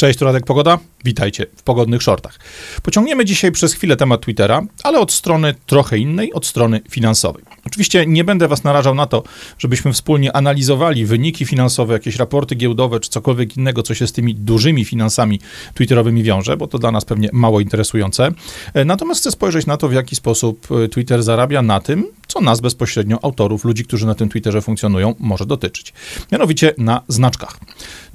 Cześć, tu Radek Pogoda. Witajcie w Pogodnych Shortach. Pociągniemy dzisiaj przez chwilę temat Twittera, ale od strony trochę innej, od strony finansowej. Oczywiście nie będę was narażał na to, żebyśmy wspólnie analizowali wyniki finansowe, jakieś raporty giełdowe, czy cokolwiek innego, co się z tymi dużymi finansami twitterowymi wiąże, bo to dla nas pewnie mało interesujące. E, natomiast chcę spojrzeć na to, w jaki sposób e, Twitter zarabia na tym, co nas bezpośrednio, autorów, ludzi, którzy na tym Twitterze funkcjonują, może dotyczyć. Mianowicie na znaczkach.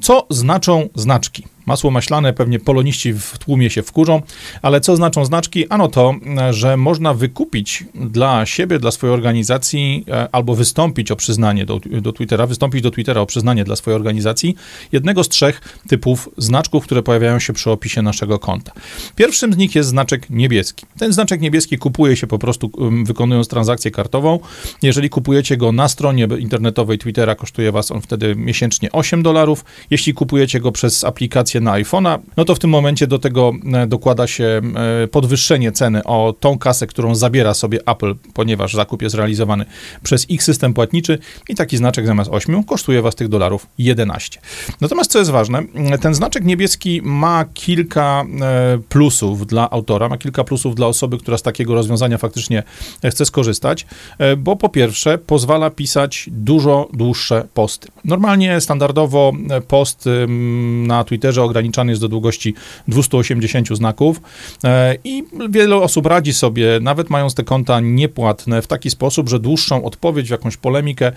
Co znaczą znaczki? Masło maślane, pewnie poloniści w tłumie się wkurzą, ale co znaczą znaczki? Ano to, że można wykupić dla siebie, dla swojej organizacji, e, albo wystąpić o przyznanie do, do Twittera, wystąpić do Twittera o przyznanie dla swojej organizacji jednego z trzech typów znaczków, które pojawiają się przy opisie naszego konta. Pierwszym z nich jest znaczek niebieski. Ten znaczek niebieski kupuje się po prostu wykonując transakcję kartową. Jeżeli kupujecie go na stronie internetowej Twittera, kosztuje was on wtedy miesięcznie 8 dolarów. Jeśli kupujecie go przez aplikację aplikację na iPhone'a, no to w tym momencie do tego e, dokłada się e, podwyższenie ceny o tą kasę, którą zabiera sobie Apple, ponieważ zakup jest realizowany przez ich system płatniczy i taki znaczek zamiast 8 kosztuje was tych dolarów 11. Natomiast co jest ważne, ten znaczek niebieski ma kilka e, plusów dla autora, ma kilka plusów dla osoby, która z takiego rozwiązania faktycznie chce skorzystać, bo po pierwsze pozwala pisać dużo dłuższe posty. Normalnie, standardowo post na Twitterze ograniczany jest do długości 280 znaków e, i wiele osób radzi sobie, nawet mając te konta niepłatne, w taki sposób, że dłuższą odpowiedź w jakąś polemikę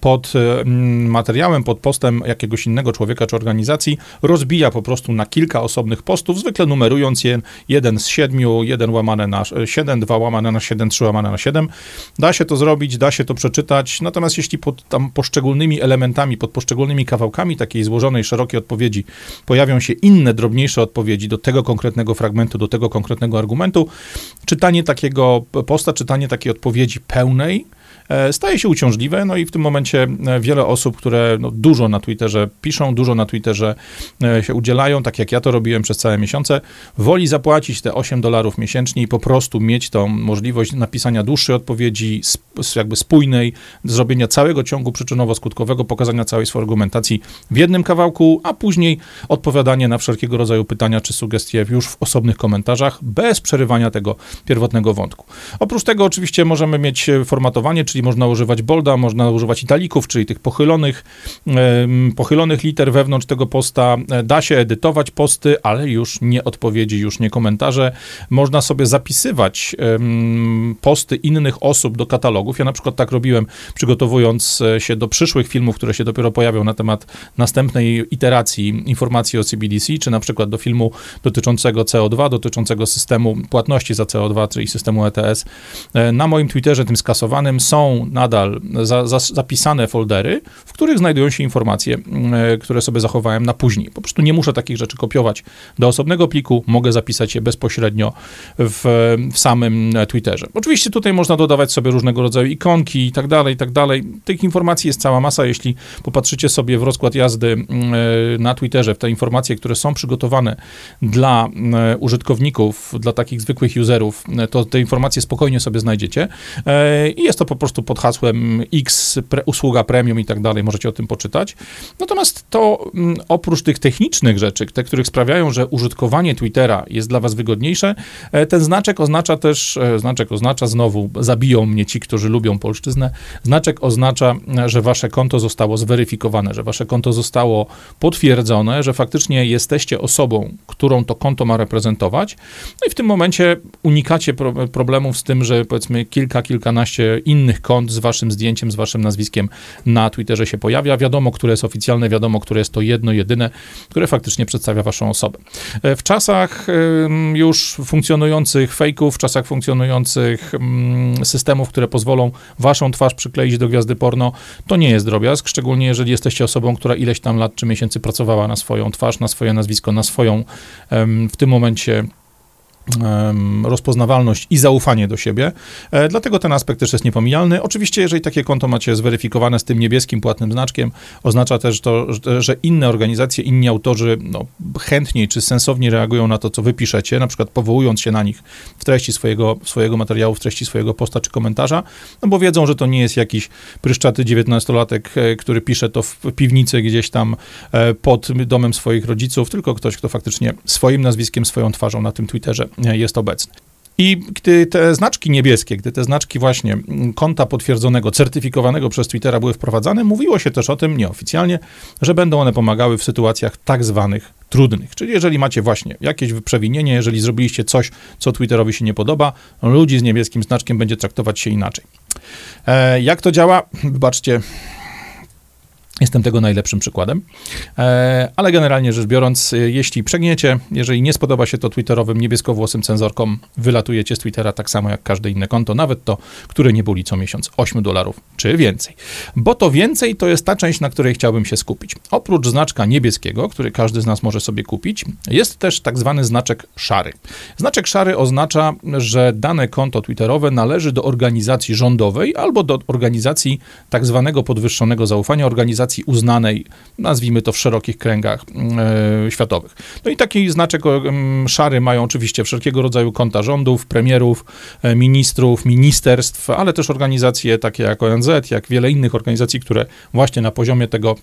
pod e, materiałem, pod postem jakiegoś innego człowieka czy organizacji rozbija po prostu na kilka osobnych postów, zwykle numerując je 1 z 7, 1 łamane na 7, 2 łamane na 7, 3 łamane na 7. Da się to zrobić, da się to przeczytać, natomiast jeśli pod tam poszczególnymi elementami, pod poszczególnymi kawałkami takiej złożonej, szerokiej odpowiedzi pojawią pojawią się inne, drobniejsze odpowiedzi do tego konkretnego fragmentu, do tego konkretnego argumentu, czytanie takiego posta, czytanie takiej odpowiedzi pełnej, staje się uciążliwe, no i w tym momencie e, wiele osób, które no, dużo na Twitterze piszą, dużo na Twitterze e, się udzielają, tak jak ja to robiłem przez całe miesiące, woli zapłacić te 8 dolarów miesięcznie i po prostu mieć tą możliwość napisania dłuższej odpowiedzi, jakby spójnej, zrobienia całego ciągu przyczynowo-skutkowego, pokazania całej swojej argumentacji w jednym kawałku, a później odpowiadanie na wszelkiego rodzaju pytania czy sugestie już w osobnych komentarzach, bez przerywania tego pierwotnego wątku. Oprócz tego oczywiście możemy mieć formatowanie, czyli można używać bolda, można używać italików, czyli tych pochylonych, pochylonych liter wewnątrz tego posta. E, da się edytować posty, ale już nie odpowiedzi, już nie komentarze. Można sobie zapisywać posty innych osób do katalogów. Ja na przykład tak robiłem, przygotowując e, się do przyszłych filmów, które się dopiero pojawią na temat następnej iteracji informacji o CBDC, czy na przykład do filmu dotyczącego CO2, dotyczącego systemu płatności za CO2, czyli systemu ETS. E, na moim Twitterze, tym skasowanym, są nadal za, za, zapisane foldery, w których znajdują się informacje, e, które sobie zachowałem na później. Po prostu nie muszę takich rzeczy kopiować do osobnego pliku, mogę zapisać je bezpośrednio w, w samym Twitterze. Oczywiście tutaj można dodawać sobie różnego rodzaju ikonki i tak dalej, i tak dalej. Tych informacji jest cała masa. Jeśli popatrzycie sobie w rozkład jazdy e, na Twitterze, w te informacje, które są przygotowane dla e, użytkowników, dla takich zwykłych userów, to te informacje spokojnie sobie znajdziecie. I jest to po prostu prostu pod hasłem X, pre, usługa premium i tak dalej, możecie o tym poczytać. Natomiast to mm, oprócz tych technicznych rzeczy, te, których sprawiają, że użytkowanie Twittera jest dla was wygodniejsze, e, ten znaczek oznacza też, e, znaczek oznacza znowu, zabiją mnie ci, którzy lubią polszczyznę, znaczek oznacza, że wasze konto zostało zweryfikowane, że wasze konto zostało potwierdzone, że faktycznie jesteście osobą, którą to konto ma reprezentować. No i w tym momencie unikacie pro, problemów z tym, że powiedzmy kilka, kilkanaście innych kont z waszym zdjęciem, z waszym nazwiskiem na Twitterze się pojawia. Wiadomo, które jest oficjalne, wiadomo, które jest to jedno, jedyne, które faktycznie przedstawia waszą osobę. E, w czasach już funkcjonujących fejków, w czasach funkcjonujących systemów, które pozwolą waszą twarz przykleić do gwiazdy porno, to nie jest drobiazg, szczególnie jeżeli jesteście osobą, która ileś tam lat czy miesięcy pracowała na swoją twarz, na swoje nazwisko, na swoją w tym momencie rozpoznawalność i zaufanie do siebie. E, dlatego ten aspekt też jest niepomijalny. Oczywiście, jeżeli takie konto macie zweryfikowane z tym niebieskim płatnym znaczkiem, oznacza też to, że inne organizacje, inni autorzy no, chętniej czy sensownie reagują na to, co wy piszecie, na przykład powołując się na nich w treści swojego, swojego materiału, w treści swojego posta czy komentarza, no bo wiedzą, że to nie jest jakiś pryszczaty 19-latek, e, który pisze to w piwnicy gdzieś tam e, pod domem swoich rodziców, tylko ktoś, kto faktycznie swoim nazwiskiem, swoją twarzą na tym Twitterze jest obecny. I gdy te znaczki niebieskie, gdy te znaczki właśnie mm, konta potwierdzonego, certyfikowanego przez Twittera były wprowadzane, mówiło się też o tym nieoficjalnie, że będą one pomagały w sytuacjach tak zwanych trudnych. Czyli jeżeli macie właśnie jakieś przewinienie, jeżeli zrobiliście coś, co Twitterowi się nie podoba, ludzi z niebieskim znaczkiem będzie traktować się inaczej. E, jak to działa? Wybaczcie, Jestem tego najlepszym przykładem. E, ale generalnie rzecz biorąc, e, jeśli przegniecie, jeżeli nie spodoba się to twitterowym niebieskowłosym cenzorkom, wylatujecie z Twittera tak samo jak każde inne konto, nawet to, które nie boli co miesiąc 8 dolarów czy więcej. Bo to więcej to jest ta część, na której chciałbym się skupić. Oprócz znaczka niebieskiego, który każdy z nas może sobie kupić, jest też tak zwany znaczek szary. Znaczek szary oznacza, że dane konto twitterowe należy do organizacji rządowej albo do organizacji tak zwanego podwyższonego zaufania, organizacji organizacji uznanej, nazwijmy to w szerokich kręgach e, światowych. No i taki znaczek szary mają oczywiście wszelkiego rodzaju konta rządów, premierów, e, ministrów, ministerstw, ale też organizacje takie jak ONZ, jak wiele innych organizacji, które właśnie na poziomie tego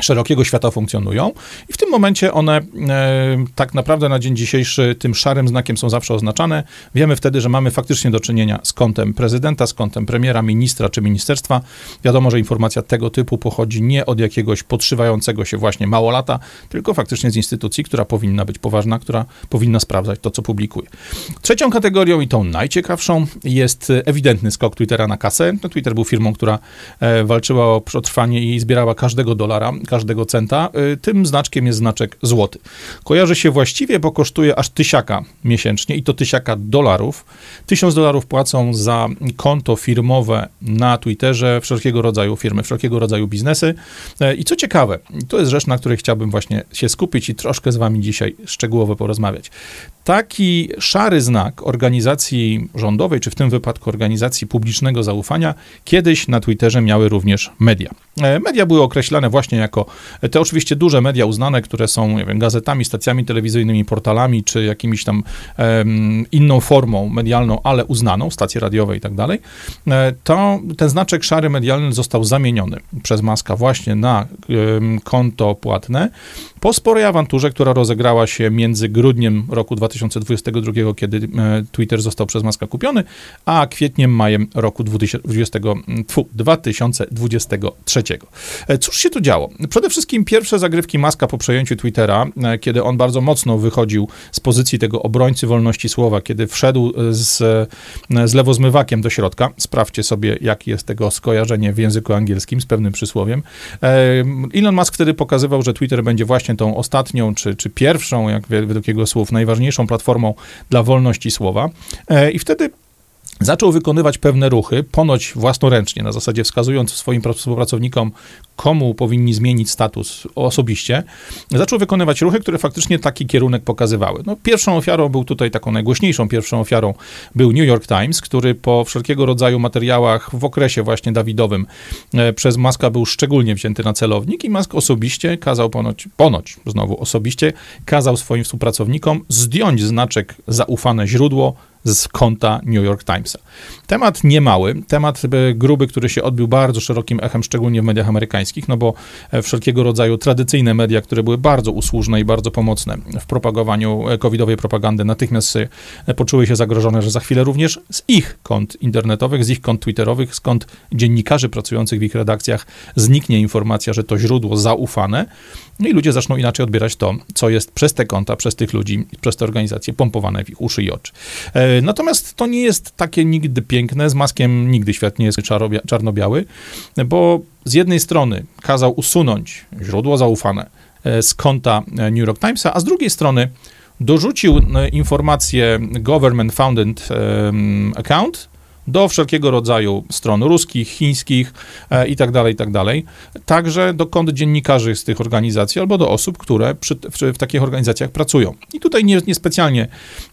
szerokiego świata funkcjonują i w tym momencie one e, tak naprawdę na dzień dzisiejszy tym szarym znakiem są zawsze oznaczane. Wiemy wtedy, że mamy faktycznie do czynienia z kątem prezydenta, z kątem premiera, ministra czy ministerstwa. Wiadomo, że informacja tego typu pochodzi nie od jakiegoś podszywającego się właśnie małolata, tylko faktycznie z instytucji, która powinna być poważna, która powinna sprawdzać to, co publikuje. Trzecią kategorią i tą najciekawszą jest ewidentny skok Twittera na kasę. No, Twitter był firmą, która e, walczyła o przetrwanie i zbierała każdego dolara każdego centa, y, tym znaczkiem jest znaczek złoty. Kojarzy się właściwie, bo kosztuje aż tysiaka miesięcznie i to tysiaka dolarów. Tysiąc dolarów płacą za konto firmowe na Twitterze wszelkiego rodzaju firmy, wszelkiego rodzaju biznesy. E, I co ciekawe, to jest rzecz, na której chciałbym właśnie się skupić i troszkę z wami dzisiaj szczegółowo porozmawiać. Taki szary znak organizacji rządowej, czy w tym wypadku organizacji publicznego zaufania, kiedyś na Twitterze miały również media. E, media były określane właśnie jako te oczywiście duże media uznane, które są wiem, gazetami, stacjami telewizyjnymi, portalami, czy jakimiś tam um, inną formą medialną, ale uznaną, stacje radiowe i tak dalej, e, to ten znaczek szary medialny został zamieniony przez Maska właśnie na um, konto płatne po sporej awanturze, która rozegrała się między grudniem roku 2022, kiedy e, Twitter został przez Maska kupiony, a kwietniem, majem roku 2020, tfu, 2023. E, cóż się tu działo? Przede wszystkim pierwsze zagrywki Maska po przejęciu Twittera, e, kiedy on bardzo mocno wychodził z pozycji tego obrońcy wolności słowa, kiedy wszedł z, z lewozmywakiem do środka. Sprawdźcie sobie, jakie jest tego skojarzenie w języku angielskim z pewnym przysłowiem. Elon Musk wtedy pokazywał, że Twitter będzie właśnie tą ostatnią, czy, czy pierwszą, jak według jego słów, najważniejszą platformą dla wolności słowa. E, I wtedy zaczął wykonywać pewne ruchy, ponoć własnoręcznie, na zasadzie wskazując swoim współpracownikom, komu powinni zmienić status osobiście, zaczął wykonywać ruchy, które faktycznie taki kierunek pokazywały. No, pierwszą ofiarą był tutaj, taką najgłośniejszą pierwszą ofiarą był New York Times, który po wszelkiego rodzaju materiałach w okresie właśnie Dawidowym e, przez Maska był szczególnie wzięty na celownik i Mask osobiście kazał ponoć, ponoć znowu osobiście, kazał swoim współpracownikom zdjąć znaczek zaufane źródło z konta New York Timesa. Temat niemały, temat e, gruby, który się odbił bardzo szerokim echem, szczególnie w mediach amerykańskich, no bo e, wszelkiego rodzaju tradycyjne media, które były bardzo usłużne i bardzo pomocne w propagowaniu e, covidowej propagandy, natychmiast poczuły się zagrożone, że za chwilę również z ich kont internetowych, z ich kont twitterowych, z kont dziennikarzy pracujących w ich redakcjach zniknie informacja, że to źródło zaufane, no i ludzie zaczną inaczej odbierać to, co jest przez te konta, przez tych ludzi, przez te organizacje pompowane w ich uszy i oczy. E, natomiast to nie jest takie nigdy piękne, z maskiem nigdy świat nie jest czarno-biały, bo z jednej strony kazał usunąć źródło zaufane e, z konta e, New York Timesa, a z drugiej strony dorzucił informację government founded account do wszelkiego rodzaju stron ruskich, chińskich e, i tak dalej, i tak. Także do kont dziennikarzy z tych organizacji albo do osób, które przy, w, w takich organizacjach pracują. I tutaj nie, niespecjalnie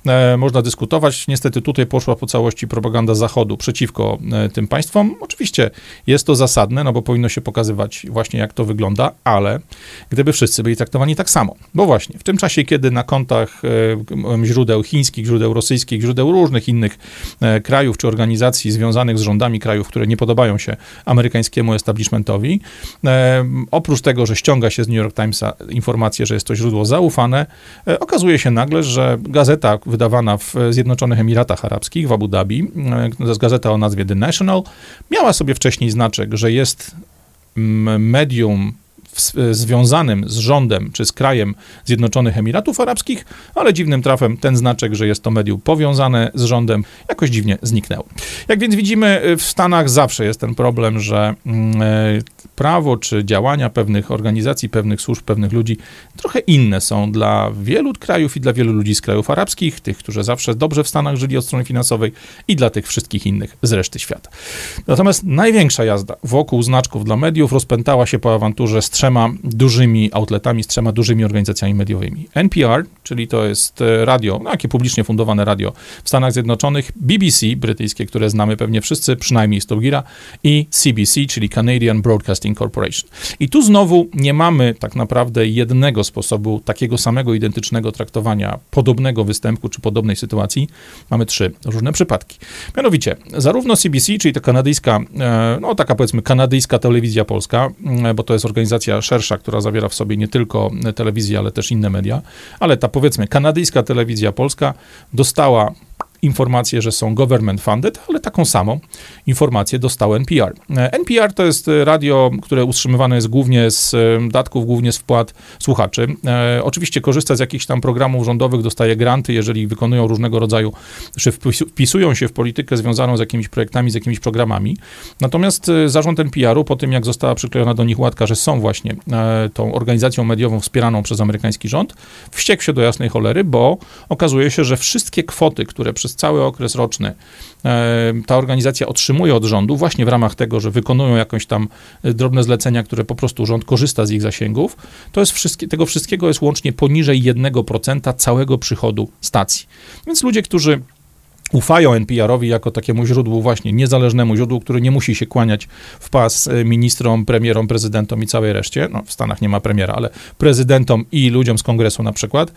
e, można dyskutować. Niestety tutaj poszła po całości propaganda Zachodu przeciwko e, tym państwom. Oczywiście jest to zasadne, no bo powinno się pokazywać właśnie jak to wygląda, ale gdyby wszyscy byli traktowani tak samo. Bo właśnie w tym czasie, kiedy na kontach e, źródeł chińskich, źródeł rosyjskich, źródeł różnych innych e, krajów czy organizacji związanych z rządami krajów, które nie podobają się amerykańskiemu establishmentowi, e, oprócz tego, że ściąga się z New York Timesa informację, że jest to źródło zaufane, okazuje się nagle, że gazeta wydawana w Zjednoczonych Emiratach Arabskich, w Abu Dhabi, to jest gazeta o nazwie The National, miała sobie wcześniej znaczek, że jest medium w, związanym z rządem czy z krajem Zjednoczonych Emiratów Arabskich, ale dziwnym trafem ten znaczek, że jest to medium powiązane z rządem, jakoś dziwnie zniknął. Jak więc widzimy, w Stanach zawsze jest ten problem, że mm, e, prawo czy działania pewnych organizacji, pewnych służb, pewnych ludzi trochę inne są dla wielu krajów i dla wielu ludzi z krajów arabskich, tych, którzy zawsze dobrze w Stanach żyli od strony finansowej i dla tych wszystkich innych z reszty świata. Natomiast największa jazda wokół znaczków dla mediów rozpętała się po awanturze z trzema dużymi outletami, z trzema dużymi organizacjami mediowymi. NPR, czyli to jest e, radio, no, jakie publicznie fundowane radio w Stanach Zjednoczonych, BBC brytyjskie, które znamy pewnie wszyscy, przynajmniej z Togira, i CBC, czyli Canadian Broadcasting Corporation. I tu znowu nie mamy tak naprawdę jednego sposobu takiego samego identycznego traktowania podobnego występu czy podobnej sytuacji. Mamy trzy różne przypadki. Mianowicie, zarówno CBC, czyli ta kanadyjska, e, no taka powiedzmy kanadyjska telewizja polska, e, bo to jest organizacja szersza, która zawiera w sobie nie tylko telewizję, ale też inne media, ale ta powiedzmy kanadyjska telewizja polska dostała informację, że są government funded, ale taką samą informację dostał NPR. NPR to jest radio, które utrzymywane jest głównie z datków, głównie z wpłat słuchaczy. E, oczywiście korzysta z jakichś tam programów rządowych, dostaje granty, jeżeli wykonują różnego rodzaju, czy wpisują się w politykę związaną z jakimiś projektami, z jakimiś programami. Natomiast e, zarząd NPR-u, po tym jak została przyklejona do nich łatka, że są właśnie e, tą organizacją mediową wspieraną przez amerykański rząd, wściekł się do jasnej cholery, bo okazuje się, że wszystkie kwoty, które przez przez cały okres roczny e, ta organizacja otrzymuje od rządu właśnie w ramach tego, że wykonują jakieś tam e, drobne zlecenia, które po prostu rząd korzysta z ich zasięgów, to jest wszystkie, tego wszystkiego jest łącznie poniżej 1% całego przychodu stacji. Więc ludzie, którzy ufają NPR-owi jako takiemu źródłu właśnie niezależnemu źródłu, który nie musi się kłaniać w pas e, ministrom, premierom, prezydentom i całej reszcie. No, w Stanach nie ma premiera, ale prezydentom i ludziom z kongresu na przykład.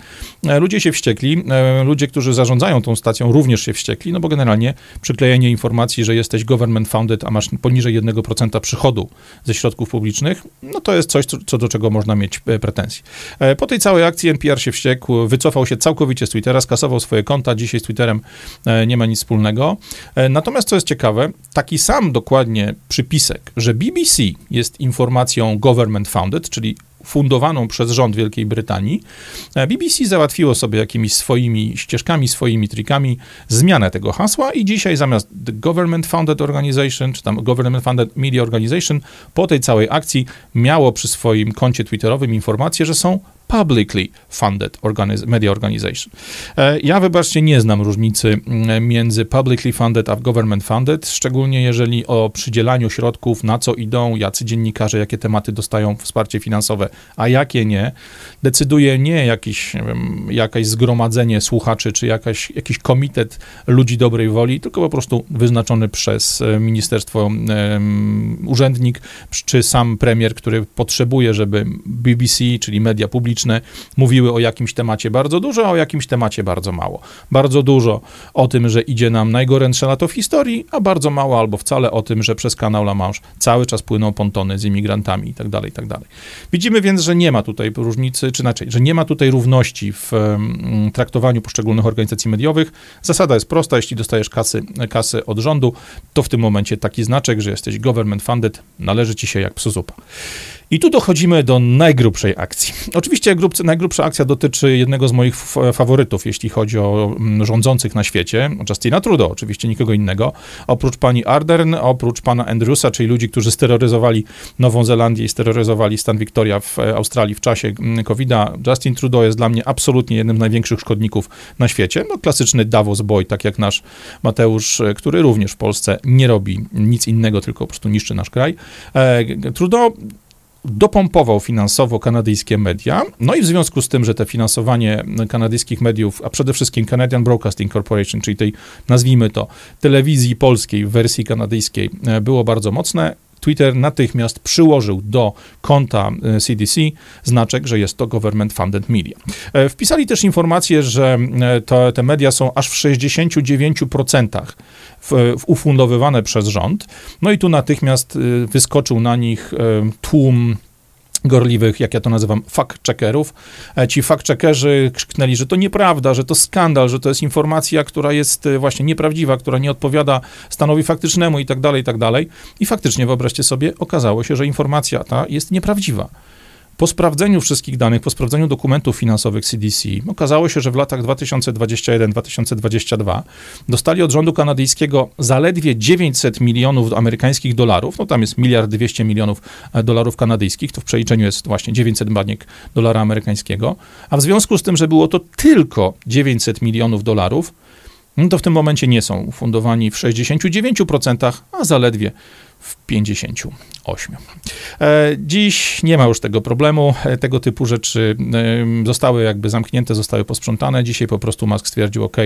E, ludzie się wściekli, e, ludzie, którzy zarządzają tą stacją również się wściekli, no bo generalnie przyklejenie informacji, że jesteś government founded, a masz poniżej 1% przychodu ze środków publicznych, no to jest coś, co, do czego można mieć pretensje. Po tej całej akcji NPR się wściekł, wycofał się całkowicie z Twittera, skasował swoje konta, dzisiaj z Twitterem nie ma nic wspólnego. E, natomiast co jest ciekawe, taki sam dokładnie przypisek, że BBC jest informacją government founded, czyli fundowaną przez rząd Wielkiej Brytanii, e, BBC załatwiło sobie jakimiś swoimi ścieżkami, swoimi trikami zmianę tego hasła i dzisiaj zamiast Government Funded Organization, czy tam Government Funded Media Organization, po tej całej akcji miało przy swoim koncie twitterowym informację, że są publicly funded organiz media organization. E, ja, wybaczcie, nie znam różnicy mm, między publicly funded a government funded, szczególnie jeżeli o przydzielaniu środków, na co idą, jacy dziennikarze, jakie tematy dostają wsparcie finansowe, a jakie nie, decyduje nie jakiś, wiem, jakieś zgromadzenie słuchaczy, czy jakaś, jakiś komitet ludzi dobrej woli, tylko po prostu wyznaczony przez e, ministerstwo um, urzędnik, czy sam premier, który potrzebuje, żeby BBC, czyli media publiczne, publiczne mówiły o jakimś temacie bardzo dużo, a o jakimś temacie bardzo mało. Bardzo dużo o tym, że idzie nam najgorętsze lato w historii, a bardzo mało albo wcale o tym, że przez kanał La Manche cały czas płyną pontony z imigrantami i tak dalej, i tak. Widzimy więc, że nie ma tutaj różnicy, czy inaczej, że nie ma tutaj równości w um, traktowaniu poszczególnych organizacji mediowych. Zasada jest prosta, jeśli dostajesz kasy, kasy od rządu, to w tym momencie taki znaczek, że jesteś government funded, należy ci się jak psu zupa. I tu dochodzimy do najgrubszej akcji. Oczywiście oczywiście grub, najgrubsza akcja dotyczy jednego z moich faworytów, jeśli chodzi o mm, rządzących na świecie, Justina Trudeau, oczywiście nikogo innego. Oprócz pani Ardern, oprócz pana Andrewsa, czyli ludzi, którzy steroryzowali Nową Zelandię i steroryzowali stan Victoria w e, Australii w czasie mm, COVID-a, Justin Trudeau jest dla mnie absolutnie jednym z największych szkodników na świecie. No, klasyczny Davos boy, tak jak nasz Mateusz, e, który również w Polsce nie robi nic innego, tylko po prostu niszczy nasz kraj. E, Trudeau dopompował finansowo kanadyjskie media. No i w związku z tym, że te finansowanie kanadyjskich mediów, a przede wszystkim Canadian Broadcasting Corporation, czyli tej, nazwijmy to, telewizji polskiej w wersji kanadyjskiej, e, było bardzo mocne, Twitter natychmiast przyłożył do konta CDC e, znaczek, że jest to government funded media. E, wpisali też informację, że to, te media są aż w 69% w, w ufundowywane przez rząd. No i tu natychmiast wyskoczył na nich tłum gorliwych, jak ja to nazywam, fact-checkerów. E, ci fact-checkerzy krzyknęli, że to nieprawda, że to skandal, że to jest informacja, która jest y, właśnie nieprawdziwa, która nie odpowiada stanowi faktycznemu i tak dalej, i tak dalej. I faktycznie, wyobraźcie sobie, okazało się, że informacja ta jest nieprawdziwa. Po sprawdzeniu wszystkich danych, po sprawdzeniu dokumentów finansowych CDC, okazało się, że w latach 2021-2022 dostali od rządu kanadyjskiego zaledwie 900 milionów amerykańskich dolarów, no tam jest miliard 200 milionów e, dolarów kanadyjskich, to w przeliczeniu jest właśnie 900 baniek dolara amerykańskiego, a w związku z tym, że było to tylko 900 milionów dolarów, no to w tym momencie nie są fundowani w 69%, a zaledwie w 50%. E, dziś nie ma już tego problemu. E, tego typu rzeczy e, zostały jakby zamknięte, zostały posprzątane. Dzisiaj po prostu Musk stwierdził, OK,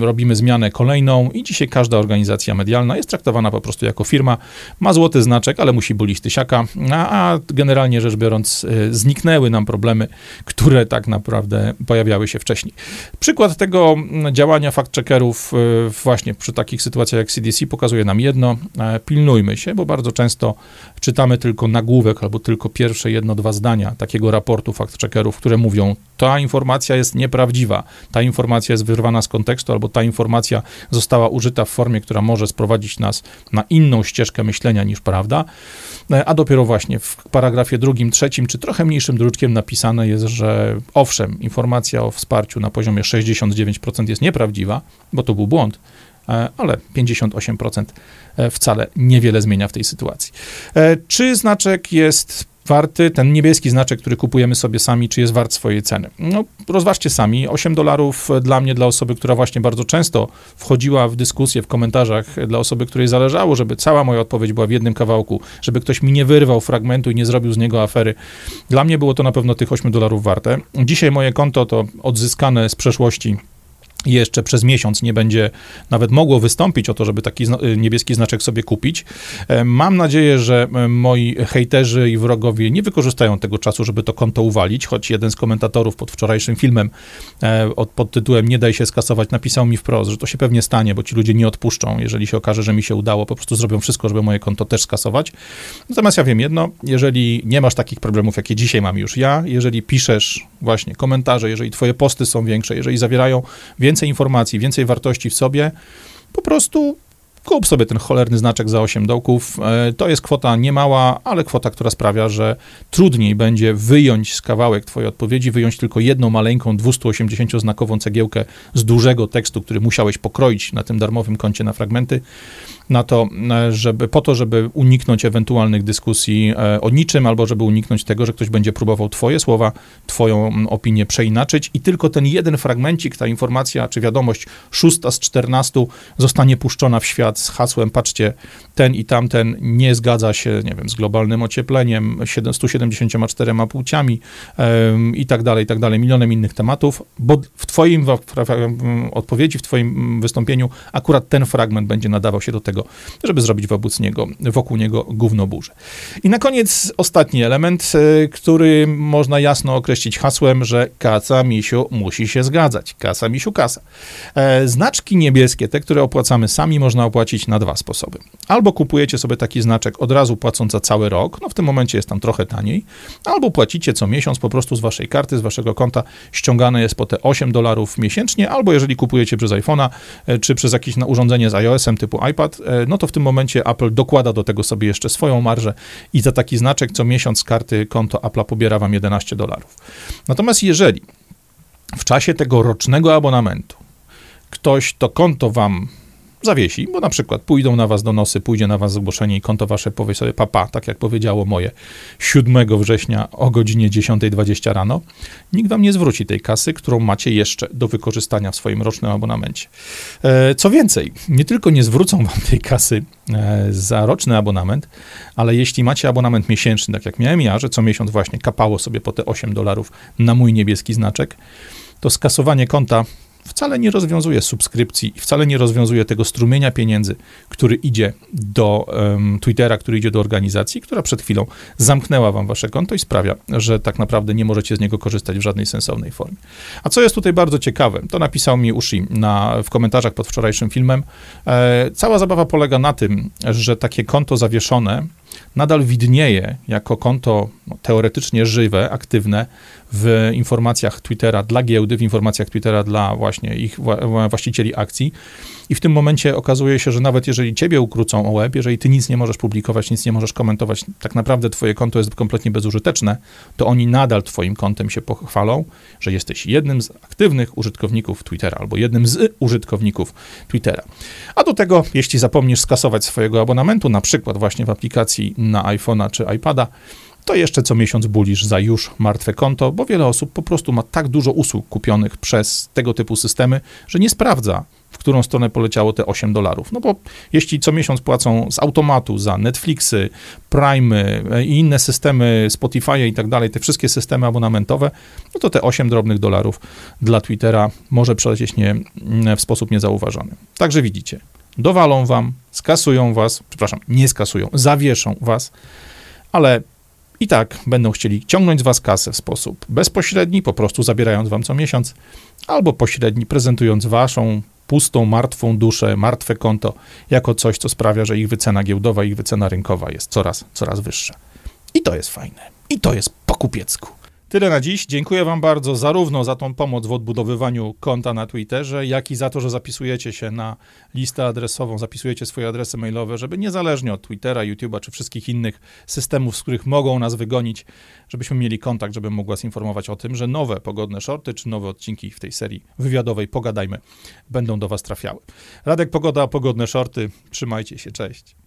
robimy zmianę kolejną i dzisiaj każda organizacja medialna jest traktowana po prostu jako firma. Ma złoty znaczek, ale musi bulić tysiaka, a, a generalnie rzecz biorąc zniknęły nam problemy, które tak naprawdę pojawiały się wcześniej. Przykład tego działania fact-checkerów właśnie przy takich sytuacjach jak CDC pokazuje nam jedno. Pilnujmy się, bo bardzo często czytamy tylko nagłówek albo tylko pierwsze jedno, dwa zdania takiego raportu fact-checkerów, które mówią, ta informacja jest nieprawdziwa, ta informacja jest wyrwana z kontekstu, albo ta informacja została użyta w formie, która może sprowadzić nas na inną ścieżkę myślenia niż prawda, a dopiero właśnie w paragrafie drugim, trzecim, czy trochę mniejszym druczkiem napisane jest, że owszem, informacja o wsparciu na poziomie 69% jest nieprawdziwa, bo to był błąd, E, ale 58% e, wcale niewiele zmienia w tej sytuacji. E, czy znaczek jest warty, ten niebieski znaczek, który kupujemy sobie sami, czy jest wart swojej ceny? No, rozważcie sami. 8 dolarów dla mnie, dla osoby, która właśnie bardzo często wchodziła w dyskusję w komentarzach, dla osoby, której zależało, żeby cała moja odpowiedź była w jednym kawałku, żeby ktoś mi nie wyrwał fragmentu i nie zrobił z niego afery. Dla mnie było to na pewno tych 8 dolarów warte. Dzisiaj moje konto to odzyskane z przeszłości jeszcze przez miesiąc nie będzie nawet mogło wystąpić o to, żeby taki y, niebieski znaczek sobie kupić. E, mam nadzieję, że e, moi hejterzy i wrogowie nie wykorzystają tego czasu, żeby to konto uwalić, choć jeden z komentatorów pod wczorajszym filmem e, pod tytułem Nie daj się skasować napisał mi wprost, że to się pewnie stanie, bo ci ludzie nie odpuszczą, jeżeli się okaże, że mi się udało, po prostu zrobią wszystko, żeby moje konto też skasować. Natomiast ja wiem jedno, jeżeli nie masz takich problemów, jakie dzisiaj mam już ja, jeżeli piszesz właśnie komentarze, jeżeli twoje posty są większe, jeżeli zawierają więcej więcej informacji, więcej wartości w sobie, po prostu kup sobie ten cholerny znaczek za 8 dołków. E, to jest kwota niemała, ale kwota, która sprawia, że trudniej będzie wyjąć z kawałek twojej odpowiedzi, wyjąć tylko jedną maleńką 280-znakową cegiełkę z dużego tekstu, który musiałeś pokroić na tym darmowym koncie na fragmenty, na to, e, żeby, po to, żeby uniknąć ewentualnych dyskusji e, o niczym, albo żeby uniknąć tego, że ktoś będzie próbował twoje słowa, twoją opinię przeinaczyć. I tylko ten jeden fragmencik, ta informacja czy wiadomość szósta z 14 zostanie puszczona w świat z hasłem, patrzcie, ten i tamten nie zgadza się, nie wiem, z globalnym ociepleniem, 174 płciami i tak dalej, i tak dalej, milionem innych tematów, bo w twoim w, odpowiedzi, w twoim wystąpieniu akurat ten fragment będzie nadawał się do tego, tego, żeby zrobić wobec niego, wokół niego gównoburzę. I na koniec ostatni element, e, który można jasno określić hasłem, że kasa misiu musi się zgadzać. Kasa misiu kasa. E, znaczki niebieskie, te, które opłacamy sami, można opłacić na dwa sposoby. Albo kupujecie sobie taki znaczek od razu płacąc za cały rok, no w tym momencie jest tam trochę taniej, albo płacicie co miesiąc po prostu z waszej karty, z waszego konta, ściągane jest po te 8 dolarów miesięcznie, albo jeżeli kupujecie przez iPhone'a, e, czy przez jakieś urządzenie z iOS-em typu iPad, no to w tym momencie Apple dokłada do tego sobie jeszcze swoją marżę i za taki znaczek co miesiąc karty konto Apple'a pobiera wam 11 dolarów. Natomiast jeżeli w czasie tego rocznego abonamentu ktoś to konto wam zawiesi, bo na przykład pójdą na was donosy, pójdzie na was zgłoszenie i konto wasze powie sobie papa, tak jak powiedziało moje 7 września o godzinie 10.20 rano, nikt wam nie zwróci tej kasy, którą macie jeszcze do wykorzystania w swoim rocznym abonamencie. E, co więcej, nie tylko nie zwrócą wam tej kasy e, za roczny abonament, ale jeśli macie abonament miesięczny, tak jak miałem ja, że co miesiąc właśnie kapało sobie po te 8 dolarów na mój niebieski znaczek, to skasowanie konta wcale nie rozwiązuje subskrypcji i wcale nie rozwiązuje tego strumienia pieniędzy, który idzie do um, Twittera, który idzie do organizacji, która przed chwilą zamknęła wam wasze konto i sprawia, że tak naprawdę nie możecie z niego korzystać w żadnej sensownej formie. A co jest tutaj bardzo ciekawe, to napisał mi Ushi na, w komentarzach pod wczorajszym filmem. E, cała zabawa polega na tym, że takie konto zawieszone nadal widnieje jako konto no, teoretycznie żywe, aktywne w informacjach Twittera dla giełdy, w informacjach Twittera dla właśnie ich właścicieli akcji. I w tym momencie okazuje się, że nawet jeżeli ciebie ukrócą o web, jeżeli ty nic nie możesz publikować, nic nie możesz komentować, tak naprawdę twoje konto jest kompletnie bezużyteczne, to oni nadal twoim kontem się pochwalą, że jesteś jednym z aktywnych użytkowników Twittera albo jednym z użytkowników Twittera. A do tego, jeśli zapomnisz skasować swojego abonamentu, na przykład właśnie w aplikacji na iPhone'a czy iPada, to jeszcze co miesiąc bulisz za już martwe konto, bo wiele osób po prostu ma tak dużo usług kupionych przez tego typu systemy, że nie sprawdza, w którą stronę poleciało te 8 dolarów. No bo jeśli co miesiąc płacą z automatu za Netflixy, Prime i inne systemy Spotify i tak dalej, te wszystkie systemy abonamentowe, no to te 8 drobnych dolarów dla Twittera może przelecieć nie, w sposób niezauważony. Także widzicie, dowalą wam, skasują was, przepraszam, nie skasują, zawieszą was, ale i tak będą chcieli ciągnąć z was kasę w sposób bezpośredni, po prostu zabierając wam co miesiąc, albo pośredni, prezentując waszą pustą, martwą duszę, martwe konto jako coś, co sprawia, że ich wycena giełdowa, ich wycena rynkowa jest coraz, coraz wyższa. I to jest fajne. I to jest po kupiecku. Tyle na dziś. Dziękuję Wam bardzo zarówno za tą pomoc w odbudowywaniu konta na Twitterze, jak i za to, że zapisujecie się na listę adresową, zapisujecie swoje adresy mailowe, żeby niezależnie od Twittera, YouTube'a czy wszystkich innych systemów, z których mogą nas wygonić, żebyśmy mieli kontakt, żebym mógł Was informować o tym, że nowe pogodne shorty czy nowe odcinki w tej serii wywiadowej Pogadajmy będą do Was trafiały. Radek Pogoda, pogodne shorty. Trzymajcie się, cześć.